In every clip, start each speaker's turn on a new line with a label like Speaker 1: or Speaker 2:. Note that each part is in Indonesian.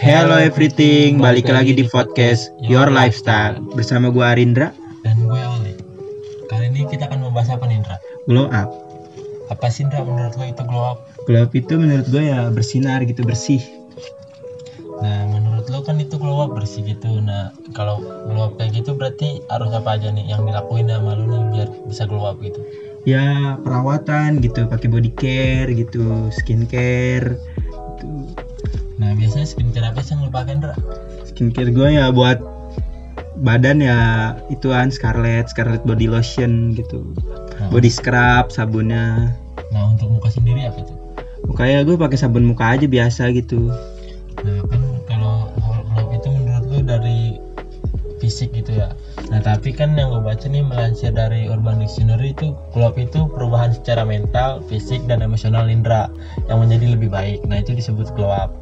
Speaker 1: Hello everything, balik lagi di podcast Your Lifestyle bersama gua Arindra.
Speaker 2: dan gue Oli. Kali ini kita akan membahas apa nih Indra?
Speaker 1: Glow up.
Speaker 2: Apa sih Indra menurut lo itu glow up?
Speaker 1: Glow up itu menurut gua ya bersinar gitu bersih.
Speaker 2: Nah menurut lo kan itu glow up bersih gitu. Nah kalau glow up kayak gitu berarti harus apa aja nih yang dilakuin sama lo nih biar bisa glow up gitu?
Speaker 1: Ya perawatan gitu, pakai body care gitu, skincare. Gitu.
Speaker 2: Nah biasanya skincare apa sih yang lo pakai Indra?
Speaker 1: Skincare gua ya buat badan ya ituan Scarlett, Scarlett body lotion gitu.
Speaker 2: Nah,
Speaker 1: Body scrub, sabunnya.
Speaker 2: nah untuk muka sendiri apa tuh?
Speaker 1: Mukanya gue pakai sabun muka aja biasa gitu.
Speaker 2: Nah kan kalau glow up itu menurut lo dari fisik gitu ya. Nah tapi kan yang gue baca nih melansir dari Urban Dictionary itu glow up itu perubahan secara mental, fisik dan emosional indera yang menjadi lebih baik. Nah itu disebut glow up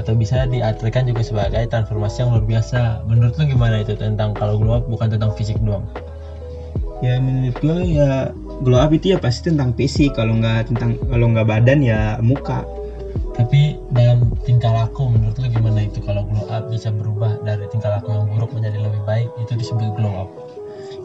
Speaker 2: atau bisa diartikan juga sebagai transformasi yang luar biasa. Menurut lo gimana itu tentang kalau glow up bukan tentang fisik doang?
Speaker 1: Ya menurut gue ya glow up itu ya pasti tentang fisik kalau nggak tentang kalau nggak badan ya muka.
Speaker 2: Tapi dalam tingkah laku menurut lo gimana itu kalau glow up bisa berubah dari tingkah laku yang buruk menjadi lebih baik itu disebut glow up.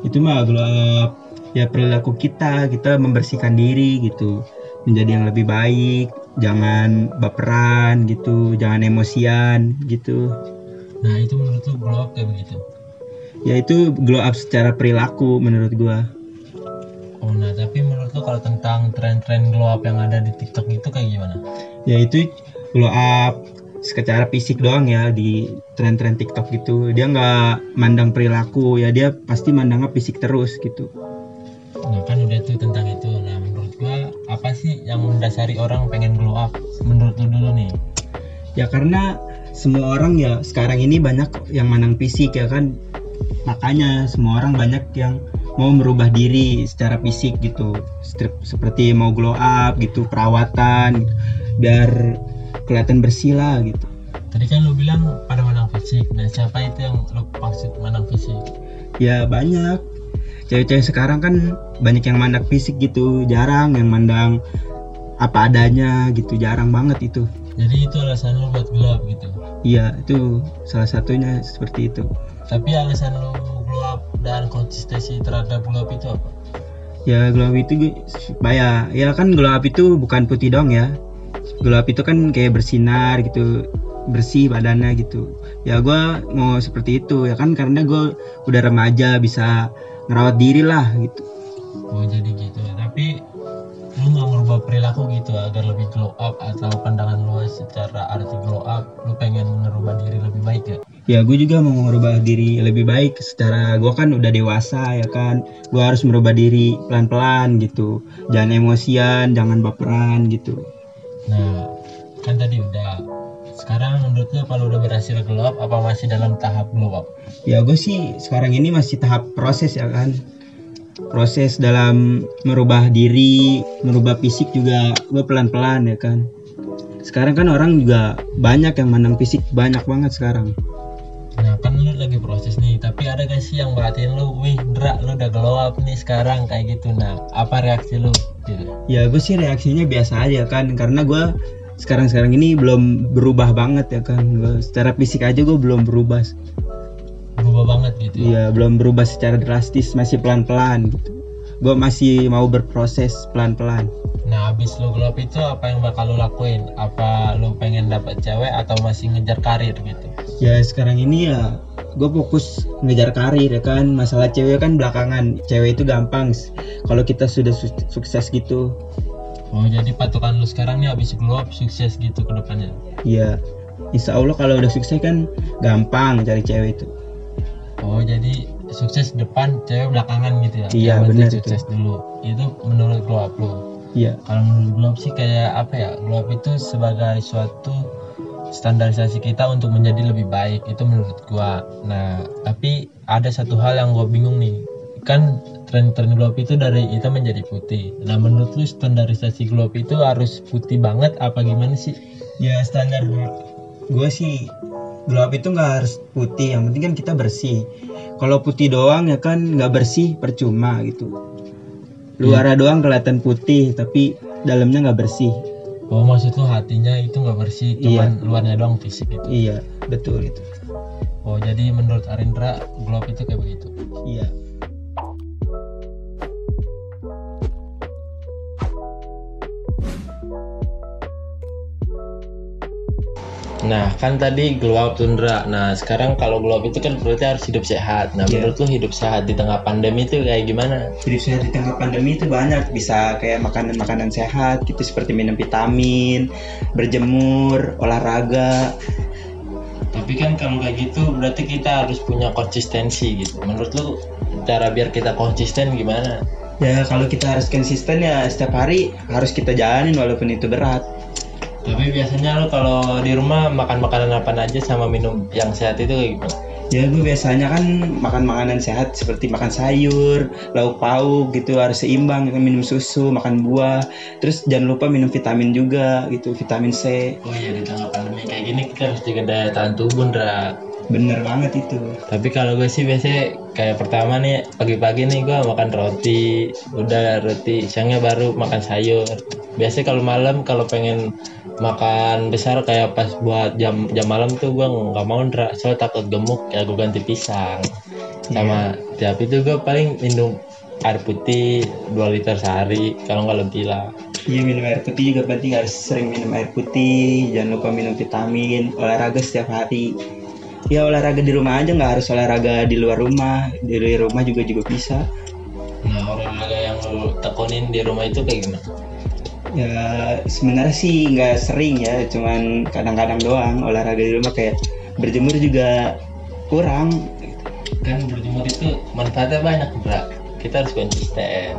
Speaker 1: Itu mah glow up ya perilaku kita kita membersihkan diri gitu menjadi yang lebih baik jangan baperan gitu jangan emosian gitu
Speaker 2: Nah itu menurut lo glow up kayak begitu.
Speaker 1: ya itu glow up secara perilaku menurut gua
Speaker 2: Oh nah tapi menurut lo kalau tentang tren-tren glow up yang ada di TikTok itu kayak gimana?
Speaker 1: ya itu glow up secara fisik doang ya di tren-tren TikTok gitu dia nggak mandang perilaku ya dia pasti mandangnya fisik terus gitu
Speaker 2: mendasari orang pengen glow up? Menurut lo dulu nih.
Speaker 1: ya karena semua orang ya sekarang ini banyak yang mandang fisik ya kan makanya semua orang banyak yang mau merubah diri secara fisik gitu Strip- seperti mau glow up gitu perawatan biar kelihatan bersih lah gitu
Speaker 2: Tadi kan lo bilang pada menang fisik. Nah siapa itu yang lo maksud menang fisik?
Speaker 1: ya banyak cewek-cewek sekarang kan banyak yang mandang fisik gitu jarang yang mandang apa adanya gitu jarang banget itu
Speaker 2: Jadi itu alasan lo buat up gitu.
Speaker 1: iya itu salah satunya seperti itu
Speaker 2: Tapi alasan lo glow up dan konsistensi terhadap up itu apa?
Speaker 1: ya up itu gue- supaya ya kan up itu bukan putih dong ya up itu kan kayak bersinar gitu bersih badannya gitu ya gua mau seperti itu ya kan karena gue udah remaja bisa ngerawat diri lah gitu
Speaker 2: Oh jadi gitu. Tapi lu nggak merubah perilaku gitu agar lebih glow up atau pandangan lu secara arti glow up lu pengen merubah diri lebih baik ya?
Speaker 1: Ya gue juga mau merubah diri lebih baik secara gue kan udah dewasa ya kan. Gue harus merubah diri pelan-pelan gitu. Jangan emosian jangan baperan gitu.
Speaker 2: Nah kan tadi udah sekarang menurut lu kalau udah berhasil glow up apa masih dalam tahap glow up?
Speaker 1: Ya gue sih sekarang ini masih tahap proses ya kan proses dalam merubah diri merubah fisik juga gue pelan-pelan ya kan. Sekarang kan orang juga banyak yang mandang fisik banyak banget sekarang.
Speaker 2: Nah kan lu lagi proses nih tapi ada gak sih yang merhatiin lu? Wih Ndra lu udah glow up nih sekarang kayak gitu. Nah apa reaksi lu? Gitu.
Speaker 1: Ya gue sih reaksinya biasa aja kan karena gue sekarang sekarang ini belum berubah banget ya kan. Gua secara fisik aja gue belum berubah
Speaker 2: berubah banget gitu ya
Speaker 1: Iya belum berubah secara drastis masih pelan-pelan gitu gue masih mau berproses pelan-pelan
Speaker 2: Nah, habis lu glow up itu apa yang bakal lu lakuin? Apa lu pengen dapet cewek atau masih ngejar karir gitu?
Speaker 1: ya sekarang ini ya gue fokus ngejar karir ya kan masalah cewek kan belakangan cewek itu gampang kalau kita sudah su- sukses gitu
Speaker 2: Oh, jadi patokan lu sekarang nih habis glow up sukses gitu ke depannya.
Speaker 1: ya insya Allah kalau udah sukses kan gampang cari cewek itu
Speaker 2: Oh, jadi sukses depan, cewek belakangan gitu ya?
Speaker 1: Iya, benar itu.
Speaker 2: sukses dulu. Itu menurut glow up lu.
Speaker 1: iya
Speaker 2: Kalau menurut glow up sih kayak apa ya? Glow up itu sebagai suatu standarisasi kita untuk menjadi lebih baik itu menurut gua. Nah, tapi ada satu hal yang gua bingung nih. Kan tren-tren glow up itu dari hitam menjadi putih. Nah, menurut lu standarisasi glow up itu harus putih banget apa gimana sih?
Speaker 1: ya standar gue sih up itu nggak harus putih yang penting kan kita bersih. Kalau putih doang ya kan nggak bersih percuma gitu. Luarnya doang kelihatan putih tapi dalamnya nggak bersih.
Speaker 2: Oh maksud lu hatinya itu nggak bersih
Speaker 1: Iya.
Speaker 2: cuman luarnya doang fisik gitu.
Speaker 1: Iya betul itu.
Speaker 2: Oh jadi menurut Arindra glow up itu kayak begitu?
Speaker 1: Iya
Speaker 2: Nah, kan tadi glow up tundra. Nah, sekarang kalau glow up itu kan berarti harus hidup sehat. Nah,
Speaker 1: Iya.
Speaker 2: menurut lu hidup sehat di tengah pandemi itu kayak gimana?
Speaker 1: hidup sehat di tengah pandemi itu banyak bisa kayak makanan-makanan sehat gitu seperti minum vitamin berjemur olahraga
Speaker 2: Tapi kan kalau kayak gitu berarti kita harus punya konsistensi gitu. Menurut lu cara biar kita konsisten gimana?
Speaker 1: ya kalau kita harus konsisten ya setiap hari harus kita jalanin walaupun itu berat
Speaker 2: Tapi biasanya lu kalau di rumah makan makanan apa aja sama minum yang sehat itu kayak gimana?
Speaker 1: ya gue biasanya kan makan makanan sehat seperti makan sayur lauk pauk gitu harus seimbang minum susu makan buah terus jangan lupa minum vitamin juga gitu vitamin C
Speaker 2: Oh iya di tengah pandemi kayak gini kita harus jaga daya tahan tubuh, Ndra.
Speaker 1: Bener banget itu
Speaker 2: Tapi kalau gue sih biasanya kayak pertama nih pagi-pagi nih gue makan roti, udah roti, siangnya baru makan sayur. Biasanya kalau malam kalau pengen makan besar kayak pas buat jam jam malam tuh gue nggak mau ndra, soalnya takut gemuk ya gue ganti pisang. Sama tiap itu gue paling minum air putih 2 liter sehari kalau nggak lebih lah.
Speaker 1: Iya minum air putih juga penting harus sering minum air putih jangan lupa minum vitamin olahraga setiap hari ya olahraga di rumah aja nggak harus olahraga di luar rumah di luar rumah juga juga bisa
Speaker 2: Nah olahraga yang lu tekunin di rumah itu kayak gimana?
Speaker 1: ya sebenarnya sih nggak sering ya cuman kadang-kadang doang olahraga di rumah kayak berjemur juga kurang
Speaker 2: Kan berjemur itu manfaatnya banyak ndra. Kita harus konsisten.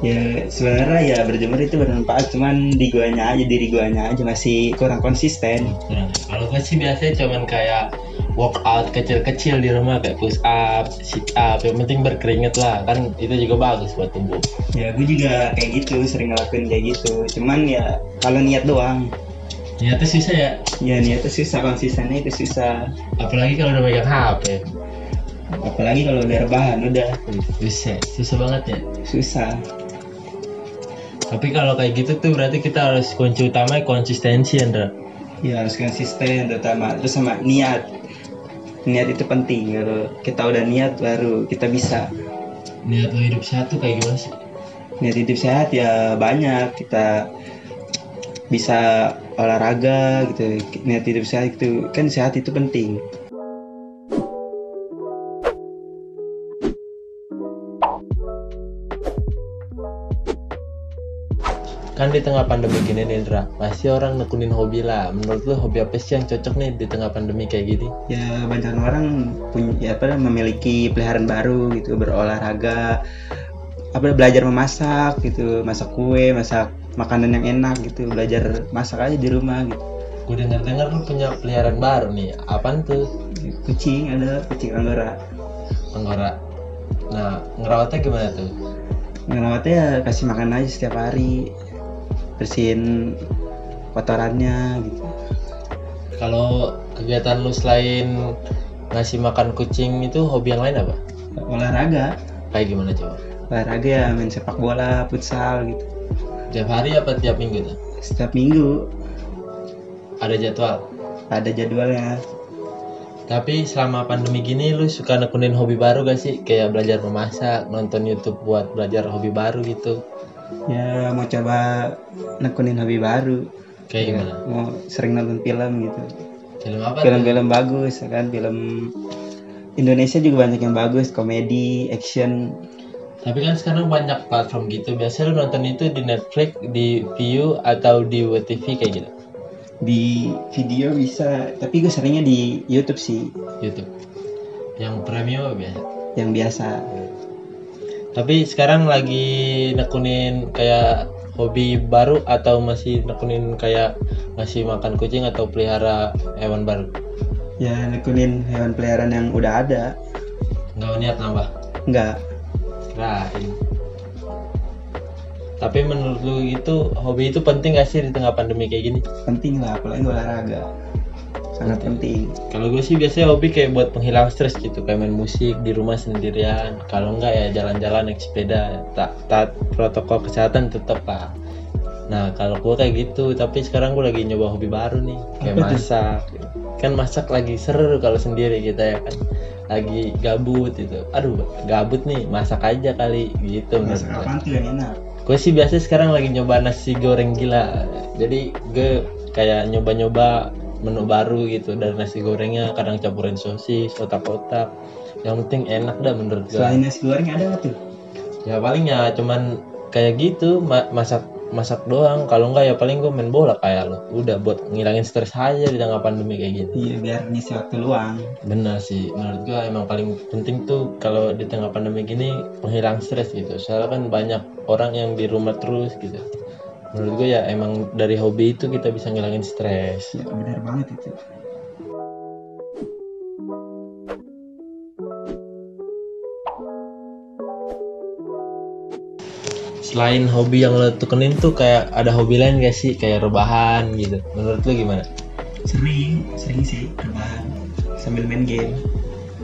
Speaker 1: ya sebenarnya ya berjemur itu bermanfaat cuman di guanya aja diri guanya aja masih kurang konsisten
Speaker 2: kurang kalau gue sih biasanya cuman kayak workout kecil-kecil di rumah kayak push up, sit up, yang penting berkeringat lah. Kan itu juga bagus buat tubuh.
Speaker 1: ya gue juga kayak gitu sering ngelakuin kayak gitu. Cuman ya kalau niat doang.
Speaker 2: Ternyata susah ya,
Speaker 1: ya niatnya susah konsistennya itu susah.
Speaker 2: Apalagi kalau udah megang HP.
Speaker 1: apalagi kalau udah rebahan udah.
Speaker 2: Susah, susah banget ya.
Speaker 1: susah.
Speaker 2: Tapi kalau kayak gitu tuh berarti kita harus kunci utama konsistensi Andra.
Speaker 1: ya harus konsisten terutama. Terus sama niat niat itu penting kalau kita udah niat baru kita bisa.
Speaker 2: Niat lo hidup sehat tuh kayak gimana sih?
Speaker 1: niat hidup sehat ya banyak. Kita bisa olahraga gitu. Niat hidup sehat itu kan sehat itu penting
Speaker 2: Kan di tengah pandemi gini nih Indra, masih orang nekunin hobi lah. Menurut lo hobi apa sih yang cocok nih di tengah pandemi kayak gini?
Speaker 1: ya banyak orang punya ya apa memiliki peliharaan baru gitu berolahraga apa belajar memasak gitu masak kue masak makanan yang enak gitu belajar masak aja di rumah gitu
Speaker 2: Gue denger-dengar lu punya peliharaan baru nih. Apaan tuh?
Speaker 1: kucing ada kucing anggora
Speaker 2: Anggora. Nah, ngerawatnya gimana tuh?
Speaker 1: ngerawatnya ya kasih makan aja setiap hari bersihin kotorannya gitu
Speaker 2: Kalau kegiatan lu selain ngasih makan kucing itu hobi yang lain apa?
Speaker 1: olahraga
Speaker 2: Kayak gimana coba?
Speaker 1: olahraga ya main sepak bola futsal gitu
Speaker 2: Tiap hari apa tiap minggu tuh?
Speaker 1: setiap minggu
Speaker 2: Ada jadwal.
Speaker 1: ada jadwalnya
Speaker 2: Tapi selama pandemi gini lu suka nekunin hobi baru gak sih? Kayak belajar memasak, nonton YouTube buat belajar hobi baru gitu.
Speaker 1: Ya mau coba nekunin hobi baru
Speaker 2: Kayak
Speaker 1: Ya,
Speaker 2: gimana?
Speaker 1: mau sering nonton film gitu
Speaker 2: Film apa
Speaker 1: film-film bagus ya kan film Indonesia juga banyak yang bagus komedi action
Speaker 2: Tapi kan sekarang banyak platform gitu. Biasanya lu nonton itu di Netflix, di View atau di WTV kayak gitu.
Speaker 1: di video bisa tapi gue seringnya di YouTube sih
Speaker 2: YouTube. Yang premium apa biasa.
Speaker 1: yang biasa
Speaker 2: Tapi sekarang lagi nekunin kayak hobi baru atau masih nekunin kayak ngasih makan kucing atau pelihara hewan baru?
Speaker 1: ya nekunin hewan peliharaan yang udah ada
Speaker 2: Nggak niat nambah?
Speaker 1: enggak
Speaker 2: Kirain. Tapi menurut lu itu hobi itu penting gak sih di tengah pandemi kayak gini?
Speaker 1: penting lah apalagi olahraga sangat penting.
Speaker 2: Kalau gue sih biasanya hobi kayak buat penghilang stres gitu, kayak main musik di rumah sendirian. Kalau enggak ya jalan-jalan naik sepeda. Tak taat protokol kesehatan tetap lah. nah kalau gue kayak gitu tapi sekarang gue lagi nyoba hobi baru nih kayak
Speaker 1: Apa
Speaker 2: masak. Kan masak lagi seru kalau sendiri kita ya kan. Lagi gabut itu aduh gabut nih masak aja kali gitu
Speaker 1: masak tuh yang enak?
Speaker 2: Gue sih biasa sekarang lagi nyoba nasi goreng gila. Jadi gue kayak nyoba-nyoba menu baru gitu. Dari nasi gorengnya kadang campurin sosis otak-otak yang penting enak dah menurut gue
Speaker 1: selain nasi goreng ada nggak tuh?
Speaker 2: Ya paling ya cuman kayak gitu ma- masak masak doang. Kalau enggak ya paling gue main bola kayak lo udah buat ngilangin stres aja di tengah pandemi kayak gini
Speaker 1: iya biar ngisi waktu luang.
Speaker 2: Benar sih. Menurut gue emang paling penting tuh kalau di tengah pandemi gini penghilang stres gitu. Soalnya kan banyak orang yang di rumah terus gitu menurut gue ya emang dari hobi itu kita bisa ngilangin stres.
Speaker 1: Ya benar banget itu.
Speaker 2: Selain hobi yang lo tekenin tuh kayak ada hobi lain gak sih? Kayak rebahan gitu. Menurut lo gimana?
Speaker 1: Sering sering sih rebahan. Sambil main game.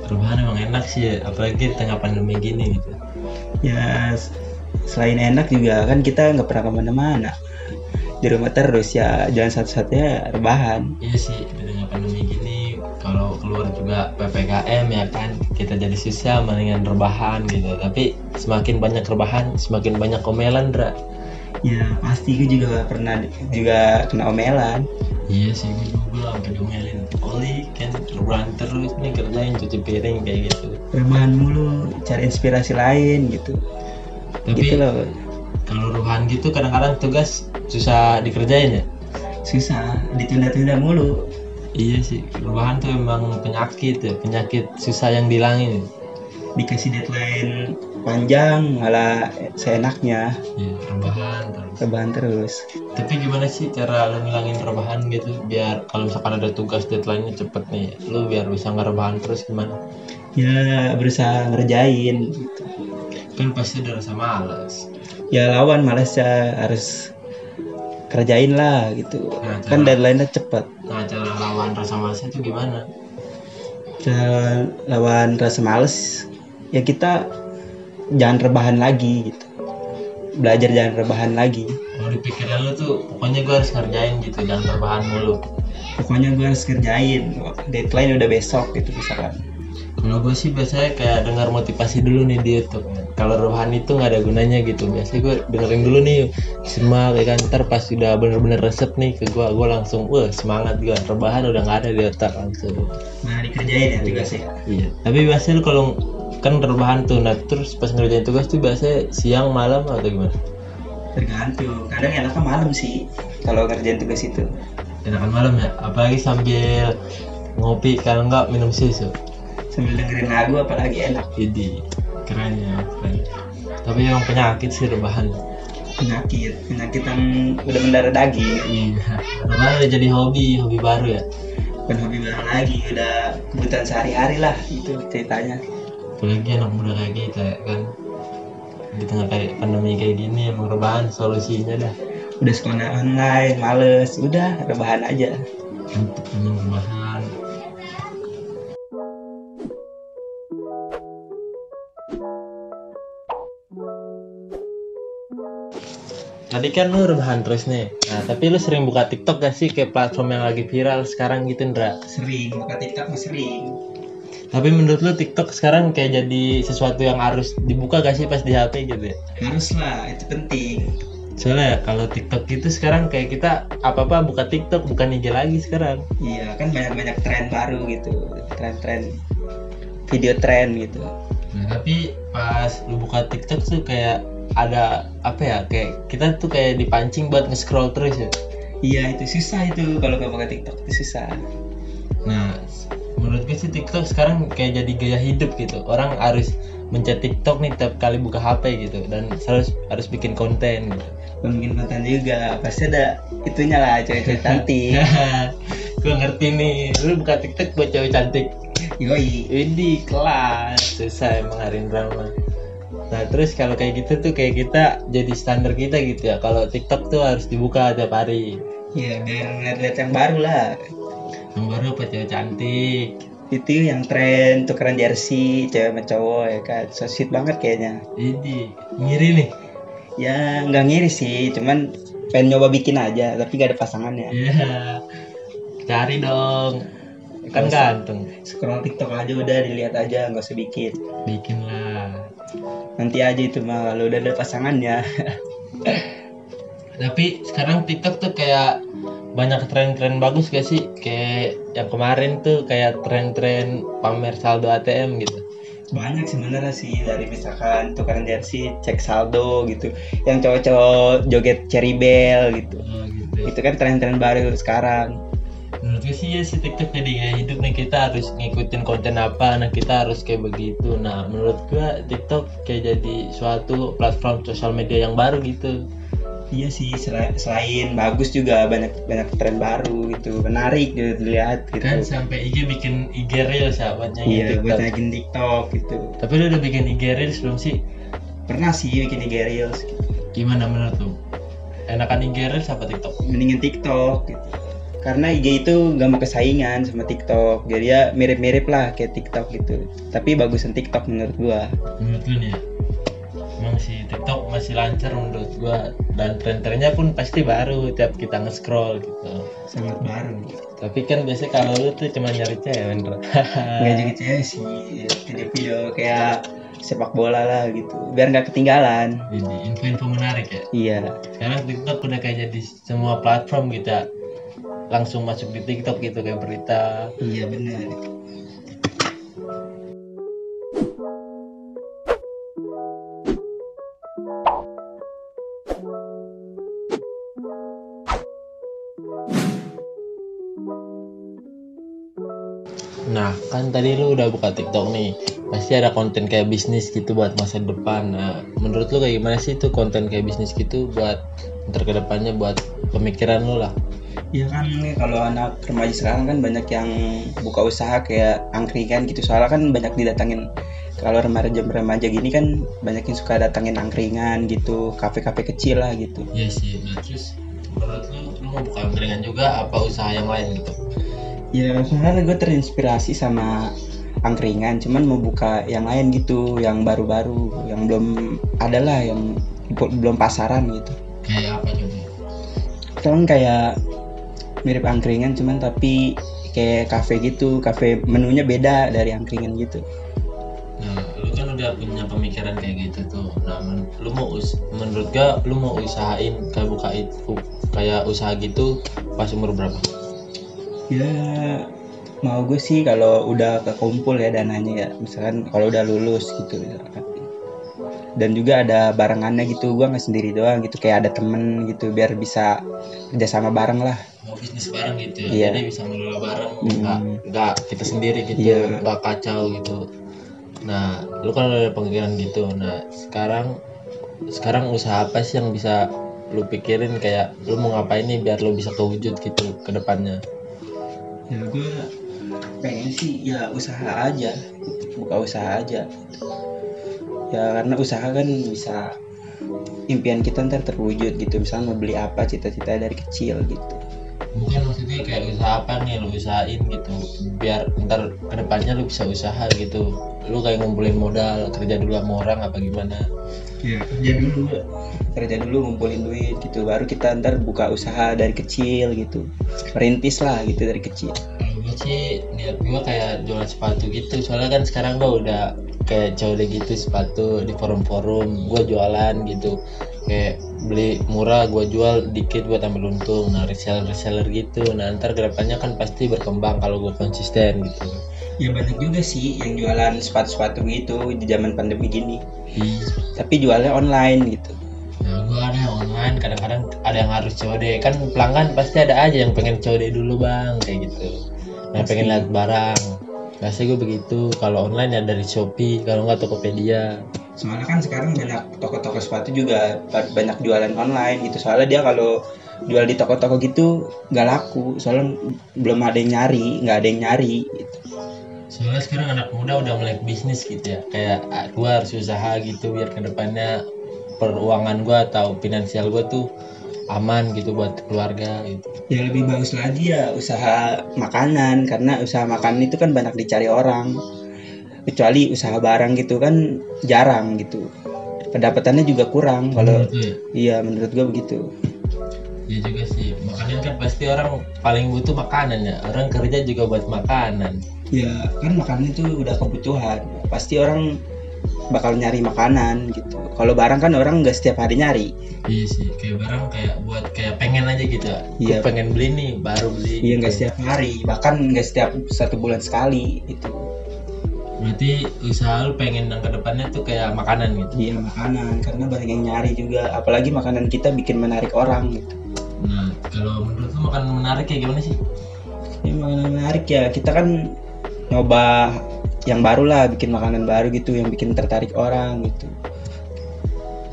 Speaker 2: Rebahan emang enak sih ya apalagi di tengah pandemi gini gitu.
Speaker 1: Ya s- selain enak juga kan kita nggak pernah ke mana-mana di rumah terus ya jalan satu-satunya rebahan
Speaker 2: Iya sih, di tengah pandemi gini kalau keluar juga PPKM ya kan kita jadi susah mendingan rebahan gitu. Tapi semakin banyak rebahan, semakin banyak komelan, Dra.
Speaker 1: ya pasti gue juga pernah juga kena omelan
Speaker 2: Iya sih, gue juga sampai diomelin. Oli kan rebahan terus nih kerjain cuci piring kayak gitu.
Speaker 1: rebahan mulu cari inspirasi lain gitu
Speaker 2: Tapi
Speaker 1: gitu loh
Speaker 2: kalau rebahan gitu kadang-kadang tugas susah dikerjain ya.
Speaker 1: susah ditunda-tunda mulu
Speaker 2: Iya sih, rebahan tuh emang penyakit ya, penyakit susah yang dihilangin.
Speaker 1: dikasih deadline panjang malah seenaknya
Speaker 2: Iya, rebahan terus.
Speaker 1: rebahan terus
Speaker 2: Tapi gimana sih cara lo ngilangin rebahan gitu biar kalau misalkan ada tugas deadline-nya cepet nih, lo biar bisa nggak rebahan terus gimana?
Speaker 1: ya berusaha ngerjain gitu.
Speaker 2: Kan pasti ada rasa malas.
Speaker 1: ya lawan malasnya harus kerjain lah gitu
Speaker 2: Nah,
Speaker 1: kan deadline-nya cepet
Speaker 2: nah, cara lawan rasa malasnya itu gimana?
Speaker 1: Cara lawan rasa males ya kita jangan rebahan lagi gitu belajar jangan rebahan lagi
Speaker 2: Kalau di pikiran lo tuh pokoknya gue harus ngerjain gitu, jangan rebahan mulu.
Speaker 1: pokoknya gue harus kerjain deadline udah besok gitu misalkan
Speaker 2: Kalau gue sih biasanya kayak dengar motivasi dulu nih di YouTube. Kalau rebahan itu nggak ada gunanya gitu. Biasanya gue dengerin dulu nih semak ya kan. Ntar pas udah bener-bener resep nih ke gue, gue langsung wah semangat gue. Rebahan udah nggak ada di otak langsung.
Speaker 1: nah dikerjain ya tugasnya
Speaker 2: Iya. Tapi biasanya lu kalau kan rebahan tuh, nah terus pas ngerjain tugas tuh biasanya siang malam atau gimana?
Speaker 1: tergantung kadang enaknya malam sih kalau ngerjain tugas itu
Speaker 2: Enakan malam ya, apalagi sambil ngopi kalau nggak minum susu.
Speaker 1: Sambil dengerin lagu apalagi enak
Speaker 2: Jadi keren ya, keren. Tapi emang penyakit sih rebahan.
Speaker 1: penyakit penyakit yang udah mendarah daging
Speaker 2: Iya. Rebahan udah jadi hobi, hobi baru ya.
Speaker 1: bukan hobi baru lagi udah kebutuhan sehari-hari lah itu ceritanya
Speaker 2: Apalagi anak muda kayak kita ya kan. Di tengah kayak pandemi kayak gini emang rebahan solusinya dah.
Speaker 1: udah sekolah online males udah rebahan aja
Speaker 2: Untuk emang rebahan. Tadi kan lu rebahan terus nih. Nah, tapi lu sering buka TikTok gak sih kayak platform yang lagi viral sekarang gitu, Ndra?
Speaker 1: sering buka tiktok sering
Speaker 2: Tapi menurut lu TikTok sekarang kayak jadi sesuatu yang harus dibuka gak sih pas di HP gitu ya?
Speaker 1: harus lah itu penting
Speaker 2: Soalnya ya, kalau TikTok gitu sekarang kayak kita apa-apa buka TikTok bukan IG lagi sekarang.
Speaker 1: iya kan banyak-banyak tren baru gitu tren-tren video tren gitu
Speaker 2: Nah, tapi pas lu buka TikTok tuh kayak ada apa ya? Kayak kita tuh kayak dipancing buat nge-scroll terus ya.
Speaker 1: iya itu susah itu kalau nggak buka tiktok itu susah
Speaker 2: Nah, menurut gue sih TikTok sekarang kayak jadi gaya hidup gitu. Orang harus mencet TikTok nih tiap kali buka HP gitu dan harus harus bikin konten gitu.
Speaker 1: bikin konten juga pasti ada itunya lah cewek-cewek cantik
Speaker 2: gue ngerti nih, lu buka TikTok buat cewek cantik.
Speaker 1: yoi
Speaker 2: Ini kelas susah emang hari drama. Nah terus kalau kayak gitu tuh kayak kita jadi standar kita gitu ya. Kalau TikTok tuh harus dibuka tiap hari.
Speaker 1: Iya biar ngeliat-liat yang baru lah
Speaker 2: Yang baru apa cewek cantik.
Speaker 1: itu yang tren tukeran jersey cewek sama cowok ya kan so sweet banget kayaknya
Speaker 2: Ini ngiri nih.
Speaker 1: ya nggak ngiri sih cuman pengen nyoba bikin aja tapi gak ada pasangannya
Speaker 2: Iya. Cari dong. Kan
Speaker 1: usah.
Speaker 2: ganteng.
Speaker 1: scroll TikTok aja udah dilihat aja nggak bikin
Speaker 2: Bikin lah.
Speaker 1: nanti aja itu mah kalau udah ada pasangannya
Speaker 2: Tapi sekarang TikTok tuh kayak banyak tren-tren bagus gak sih? Kayak yang kemarin tuh kayak tren-tren pamer saldo ATM gitu.
Speaker 1: banyak sebenarnya sih dari misalkan tukaran jersey cek saldo gitu yang cowok-cowok joget cherry bell gitu
Speaker 2: Oh, gitu.
Speaker 1: itu kan tren-tren baru sekarang
Speaker 2: Menurut gue sih ya si TikTok jadi gaya hidup nih kita harus ngikutin konten apa, nah kita harus kayak begitu. Nah menurut gue TikTok kayak jadi suatu platform sosial media yang baru gitu.
Speaker 1: iya sih sela- selain bagus juga banyak banyak tren baru gitu menarik gitu dilihat gitu
Speaker 2: Kan sampai IG bikin IG Reels ya buatnya
Speaker 1: iya
Speaker 2: TikTok.
Speaker 1: buat naikin TikTok gitu
Speaker 2: Tapi lu udah bikin IG Reels belum sih?
Speaker 1: pernah sih bikin IG Reels gitu.
Speaker 2: Gimana menurut lu? Enakan IG Reels apa TikTok?
Speaker 1: mendingan TikTok gitu. Karena IG itu gak mau kesaingan sama TikTok jadi ya mirip-mirip lah kayak TikTok gitu tapi bagusan TikTok menurut gua
Speaker 2: Menurut lu nih ya? Emang si TikTok masih lancar menurut gua dan tren-trennya pun pasti baru tiap kita nge-scroll gitu.
Speaker 1: sangat baru
Speaker 2: Tapi kan biasanya kalau lu tuh cuma nyari cewek, Ndra.
Speaker 1: nggak jadi cewek sih video-video kayak sepak bola lah gitu biar nggak ketinggalan
Speaker 2: Jadi info-info menarik ya.
Speaker 1: iya
Speaker 2: Sekarang TikTok udah kayak jadi semua platform gitu ya. Langsung masuk di TikTok gitu kayak berita.
Speaker 1: iya benar
Speaker 2: Nah, kan tadi lu udah buka TikTok nih. Pasti ada konten kayak bisnis gitu buat masa depan. Nah, menurut lu kayak gimana sih itu konten kayak bisnis gitu buat ntar ke depannya buat pemikiran lu lah.
Speaker 1: Iya kan nih kalau anak remaja sekarang kan banyak yang buka usaha kayak angkringan gitu soalnya kan banyak didatangin kalau remaja remaja gini kan banyak yang suka datangin angkringan gitu kafe-kafe kecil lah gitu
Speaker 2: Iya sih. Nah, terus menurut lu lu mau buka angkringan juga apa usaha yang lain gitu?
Speaker 1: ya sebenarnya gue terinspirasi sama angkringan cuman mau buka yang lain gitu yang baru-baru yang belum ada lah yang belum pasaran gitu
Speaker 2: Kayak apa coba?
Speaker 1: kan kayak mirip angkringan cuman tapi kayak kafe gitu kafe menunya beda dari angkringan gitu
Speaker 2: Nah, lu kan udah punya pemikiran kayak gitu tuh. Nah, men- lu mau us menurut gua lu mau usahain kayak buka itu kayak usaha gitu pas umur berapa?
Speaker 1: ya mau gue sih kalau udah kekumpul ya dananya ya misalkan kalau udah lulus gitu misalkan dan juga ada barengannya gitu. Gue nggak sendiri doang gitu kayak ada temen gitu biar bisa kerjasama bareng lah.
Speaker 2: Mau bisnis bareng gitu ya.
Speaker 1: Iya.
Speaker 2: jadi bisa ngelola bareng.
Speaker 1: Hmm.
Speaker 2: nggak nggak kita sendiri gitu.
Speaker 1: Iya.
Speaker 2: nggak kacau gitu. Nah lu kan udah ada pemikiran gitu nah sekarang sekarang usaha apa sih yang bisa lu pikirin? Kayak lu mau ngapain nih biar lu bisa kewujud gitu ke depannya?
Speaker 1: Ya gue pengen sih ya usaha aja. Buka usaha aja ya karena usaha kan bisa impian kita ntar terwujud gitu. Misalnya mau beli apa cita-cita dari kecil gitu.
Speaker 2: Mungkin maksudnya kayak usaha apa nih lu usahain gitu? Biar ntar ke depannya lu bisa usaha gitu. Lu kayak ngumpulin modal kerja dulu sama orang apa gimana?
Speaker 1: Ya kerja dulu. Kerja dulu ngumpulin duit gitu. Baru kita ntar buka usaha dari kecil gitu. Merintis lah gitu dari kecil
Speaker 2: gue sih niat gue kayak jualan sepatu gitu. Soalnya kan sekarang gue udah kayak jauh gitu sepatu di forum-forum. Gue jualan gitu. Kayak beli murah gue jual dikit buat ambil untung. Nah reseller reseller gitu. Nah ntar ke depannya kan pasti berkembang kalau gue konsisten gitu.
Speaker 1: Ya banyak juga sih yang jualan sepatu-sepatu gitu di zaman pandemi gini.
Speaker 2: Ih,
Speaker 1: tapi jualnya online gitu.
Speaker 2: Nah gue ada yang online. Kadang-kadang ada yang harus COD kan pelanggan pasti ada aja yang pengen COD dulu bang. Kayak gitu nah pengen lihat barang. Biasanya gue begitu. Kalau online ya dari Shopee kalau nggak Tokopedia.
Speaker 1: Soalnya kan sekarang banyak toko-toko sepatu juga ba- banyak jualan online gitu. Soalnya dia kalau jual di toko-toko gitu nggak laku. Soalnya belum ada yang nyari nggak ada yang nyari gitu.
Speaker 2: soalnya sekarang anak muda udah mulai bisnis gitu ya. Kayak ah, gua harus usaha gitu biar ke depannya peruangan gua atau finansial gua tuh aman gitu buat keluarga gitu.
Speaker 1: Ya lebih bagus lagi ya usaha makanan karena usaha makanan itu kan banyak dicari orang. Kecuali usaha barang gitu kan jarang gitu. Pendapatannya juga kurang kalau
Speaker 2: Menurut ya?
Speaker 1: iya menurut gua begitu.
Speaker 2: Ya juga sih. Makanan kan pasti orang paling butuh makanan ya. Orang kerja juga buat makanan.
Speaker 1: Ya kan makanan itu udah kebutuhan. Pasti orang bakal nyari makanan gitu. Kalau barang kan orang nggak setiap hari nyari.
Speaker 2: Iya sih kayak barang kayak buat kayak pengen aja gitu. Ya
Speaker 1: Iya.
Speaker 2: Pengen beli nih baru beli
Speaker 1: iya nggak
Speaker 2: gitu.
Speaker 1: setiap hari bahkan nggak setiap satu bulan sekali itu
Speaker 2: berarti usaha lu pengen yang ke depannya tuh kayak makanan gitu?
Speaker 1: Iya makanan karena banyak yang nyari juga. Apalagi makanan kita bikin menarik orang gitu.
Speaker 2: Nah kalau menurut lu makanan menarik kayak gimana sih?
Speaker 1: Ini makanan menarik ya kita kan nyoba yang baru lah bikin makanan baru gitu yang bikin tertarik orang gitu.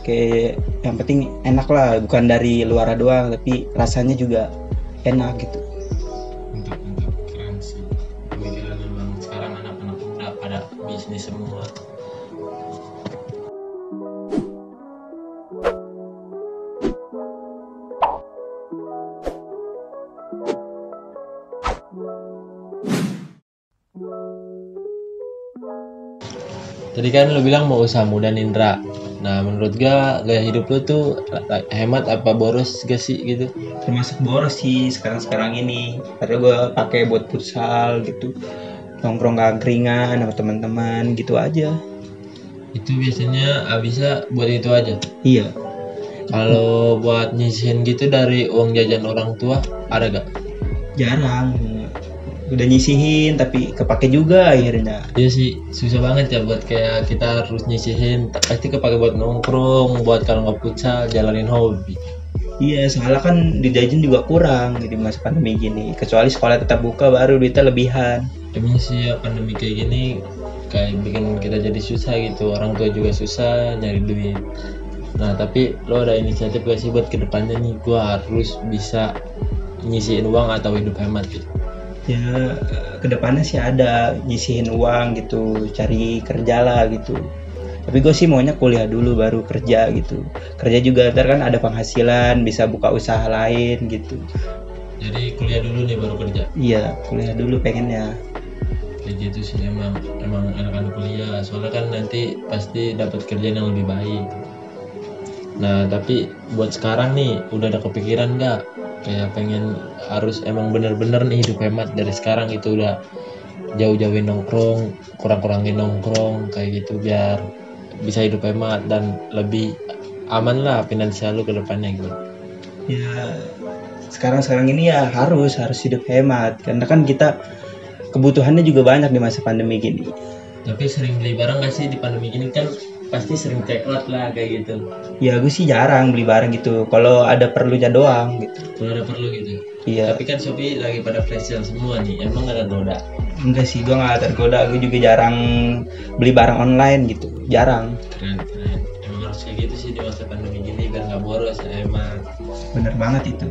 Speaker 1: Kayak yang penting enak lah bukan dari luar doang tapi rasanya juga enak gitu.
Speaker 2: Untuk untuk keren sih. Pemikiran memang sekarang anak-anak muda pada bisnis semua Tadi kan lu bilang mau usaha muda Nindra. Nah, menurut gua gaya hidup lu tuh hemat apa boros gak sih gitu?
Speaker 1: termasuk boros sih sekarang-sekarang ini karena gue pakai buat futsal gitu nongkrong angkringan sama teman-teman gitu aja
Speaker 2: Itu biasanya habisnya buat itu aja.
Speaker 1: iya
Speaker 2: Kalau buat nyisihin gitu dari uang jajan orang tua ada gak?
Speaker 1: jarang udah nyisihin tapi kepake juga akhirnya
Speaker 2: Iya sih susah banget ya buat kayak kita harus nyisihin pasti kepake buat nongkrong, buat kalau nggak futsal jalanin hobi.
Speaker 1: iya soalnya kan di jajan juga kurang di masa pandemi gini kecuali sekolah tetap buka baru duitnya lebihan
Speaker 2: Emang sih ya pandemi kayak gini kayak bikin kita jadi susah gitu orang tua juga susah nyari duit. Nah tapi lo ada inisiatif gak sih buat ke depannya nih gua harus bisa nyisihin uang atau hidup hemat gitu.
Speaker 1: Ya ke depannya sih ada nyisihin uang gitu cari kerja lah gitu. Tapi gue sih maunya kuliah dulu baru kerja gitu. Kerja juga ntar kan ada penghasilan bisa buka usaha lain gitu.
Speaker 2: Jadi kuliah dulu nih baru kerja.
Speaker 1: iya kuliah dulu pengennya.
Speaker 2: Kayak gitu sih emang emang anak-anak kuliah. Soalnya kan nanti pasti dapat kerjaan yang lebih baik. Nah tapi buat sekarang nih udah ada kepikiran nggak kayak pengen harus emang bener-bener nih hidup hemat dari sekarang itu udah jauh-jauhin nongkrong kurang-kurangin nongkrong kayak gitu biar bisa hidup hemat dan lebih aman lah finansial lu ke depannya gitu.
Speaker 1: Ya sekarang sekarang ini ya harus harus hidup hemat. Karena kan kita kebutuhannya juga banyak di masa pandemi gini.
Speaker 2: Tapi sering beli barang gak sih di pandemi gini? Kan pasti sering check out lah kayak gitu.
Speaker 1: Ya gue sih jarang beli barang gitu. Kalau ada perlunya doang gitu.
Speaker 2: Kalau ada perlu gitu.
Speaker 1: Iya.
Speaker 2: Tapi kan Shopee lagi pada flash sale semua nih. Emang ada goda?
Speaker 1: Enggak sih gue nggak tergoda. Gue juga jarang beli barang online gitu. Jarang.
Speaker 2: Keren keren. Emang harus kayak gitu sih di masa pandemi gini biar nggak boros ya emang.
Speaker 1: Bener banget itu